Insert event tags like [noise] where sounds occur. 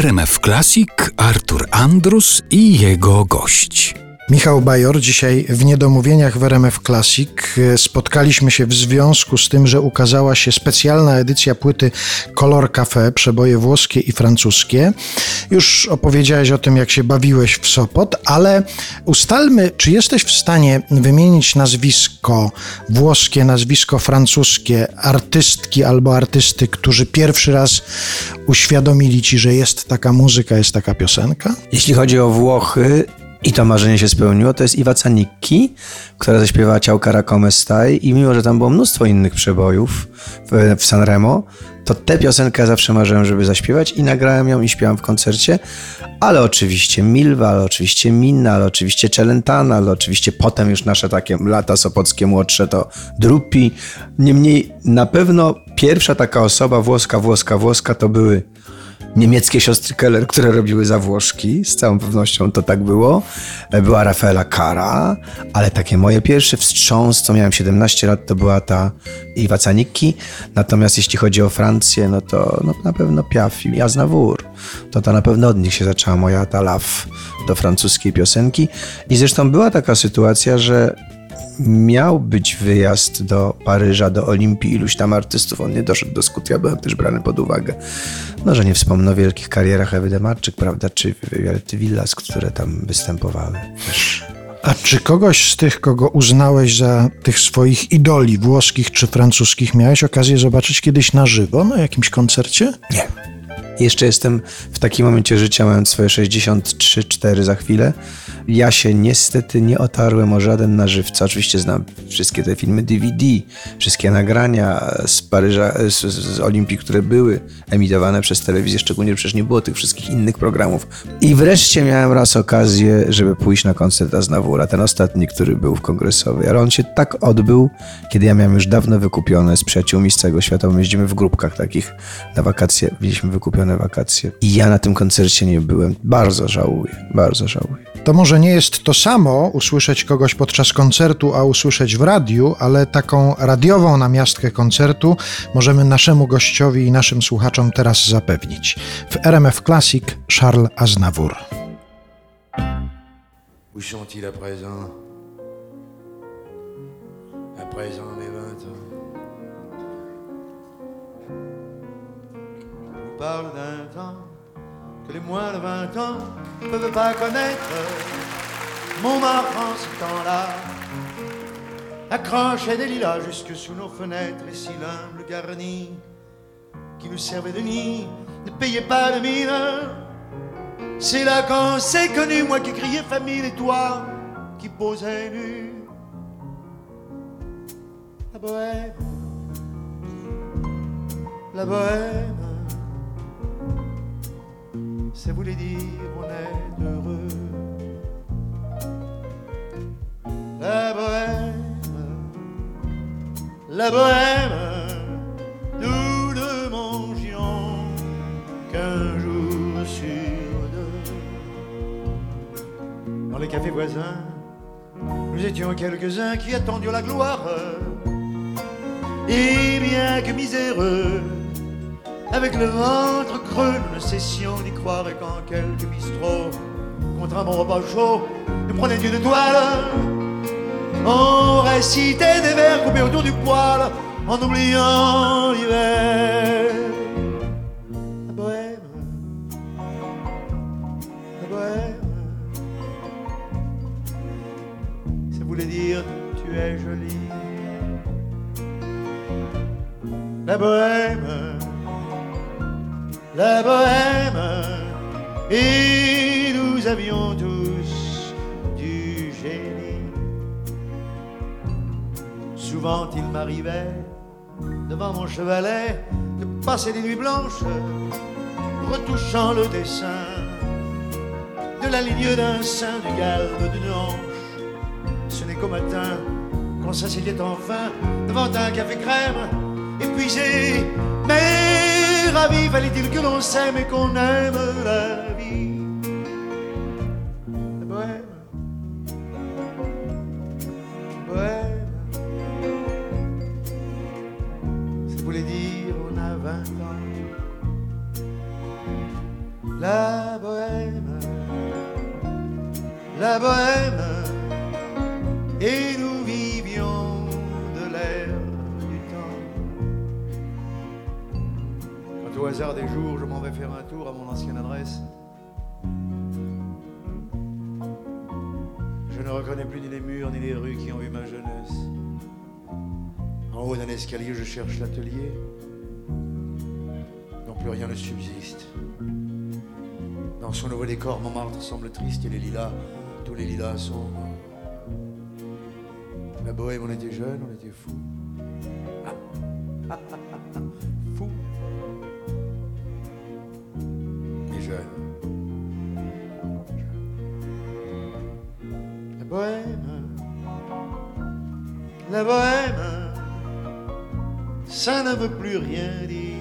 RMF Classic Artur Andrus i jego gość. Michał Bajor, dzisiaj w Niedomówieniach w RMF Classic spotkaliśmy się w związku z tym, że ukazała się specjalna edycja płyty Color Café, przeboje włoskie i francuskie. Już opowiedziałeś o tym, jak się bawiłeś w Sopot, ale ustalmy, czy jesteś w stanie wymienić nazwisko włoskie, nazwisko francuskie, artystki albo artysty, którzy pierwszy raz uświadomili ci, że jest taka muzyka, jest taka piosenka? Jeśli chodzi o Włochy, i to marzenie się spełniło. To jest Iwa Canicki, która zaśpiewała Ciałka Racome Staj i mimo, że tam było mnóstwo innych przebojów w, w Sanremo, to tę piosenkę zawsze marzyłem, żeby zaśpiewać i nagrałem ją i śpiewam w koncercie, ale oczywiście Milwa, ale oczywiście Minna, ale oczywiście Celentana, ale oczywiście potem już nasze takie lata sopockie młodsze to Drupi. Niemniej na pewno pierwsza taka osoba włoska, włoska, włoska to były niemieckie siostry Keller, które robiły zawłoszki, z całą pewnością to tak było. Była Rafaela Cara, ale takie moje pierwsze wstrząs, co miałem 17 lat, to była ta Iwa Canicki. Natomiast jeśli chodzi o Francję, no to no, na pewno Piaf i Aznavour. To to na pewno od nich się zaczęła moja ta love do francuskiej piosenki. I zresztą była taka sytuacja, że miał być wyjazd do Paryża, do Olimpii, iluś tam artystów, on nie doszedł do skutku, ja byłem też brany pod uwagę. No, że nie wspomnę o wielkich karierach Ewy Demarczyk, prawda, czy Violetty Villas, które tam występowały. A czy kogoś z tych, kogo uznałeś za tych swoich idoli włoskich czy francuskich, miałeś okazję zobaczyć kiedyś na żywo na jakimś koncercie? Nie. Jeszcze jestem w takim momencie życia, mając swoje 63-4 za chwilę. Ja się niestety nie otarłem o żaden na żywca. Oczywiście znam wszystkie te filmy DVD, wszystkie nagrania z Paryża, z, z Olimpii, które były emitowane przez telewizję, szczególnie, przecież nie było tych wszystkich innych programów. I wreszcie miałem raz okazję, żeby pójść na koncert Aznawura, ten ostatni, który był w Kongresowej. Ale on się tak odbył, kiedy ja miałem już dawno wykupione z przyjaciółmi z całego świata, bo jeździmy w grupkach takich na wakacje, mieliśmy wykupione wakacje. I ja na tym koncercie nie byłem. Bardzo żałuję, bardzo żałuję. To może nie jest to samo usłyszeć kogoś podczas koncertu, a usłyszeć w radiu, ale taką radiową namiastkę koncertu możemy naszemu gościowi i naszym słuchaczom teraz zapewnić. W RMF Classic Charles Aznavour. Où sont-ils à présent À présent mes parle d'un temps que les moins de vingt ans ne peuvent pas connaître. Mon en ce temps-là accrochait des lilas jusque sous nos fenêtres et si l'humble garni qui nous servait de nid ne payait pas de mine. C'est là qu'on s'est connu, moi qui criais famille et toi qui posais nu. La bohème, la bohème ça voulait dire on est heureux. La bohème, la bohème, nous ne mangions qu'un jour sur deux. Dans les cafés voisins, nous étions quelques-uns qui attendions la gloire. Et bien que miséreux, avec le ventre creux, nous ne cessions d'y croire et quand quelques bistrots, contre un bon repas chaud, nous prenaient une toile. On récitait des vers coupés autour du poil en oubliant l'hiver. La bohème, la bohème, ça voulait dire tu es jolie. La bohème la bohème, et nous avions tous du génie. Souvent il m'arrivait, devant mon chevalet, de passer des nuits blanches, retouchant le dessin de la ligne d'un sein, du galbe d'une hanche. Ce n'est qu'au matin qu'on s'asseyait enfin devant un café crème, épuisé, mais ravi, fallait-il que l'on s'aime et qu'on aime la vie. La bohème, bohème, ça voulait dire on a vingt ans. La bohème, la bohème, et nous hasard des jours, je m'en vais faire un tour à mon ancienne adresse, je ne reconnais plus ni les murs ni les rues qui ont eu ma jeunesse. En haut d'un escalier, je cherche l'atelier. Non plus rien ne subsiste. Dans son nouveau décor, Montmartre semble triste et les lilas, tous les lilas sont. La bohème, on était jeunes, on était fous. fous. [laughs] La bohème, la bohème, ça ne veut plus rien dire.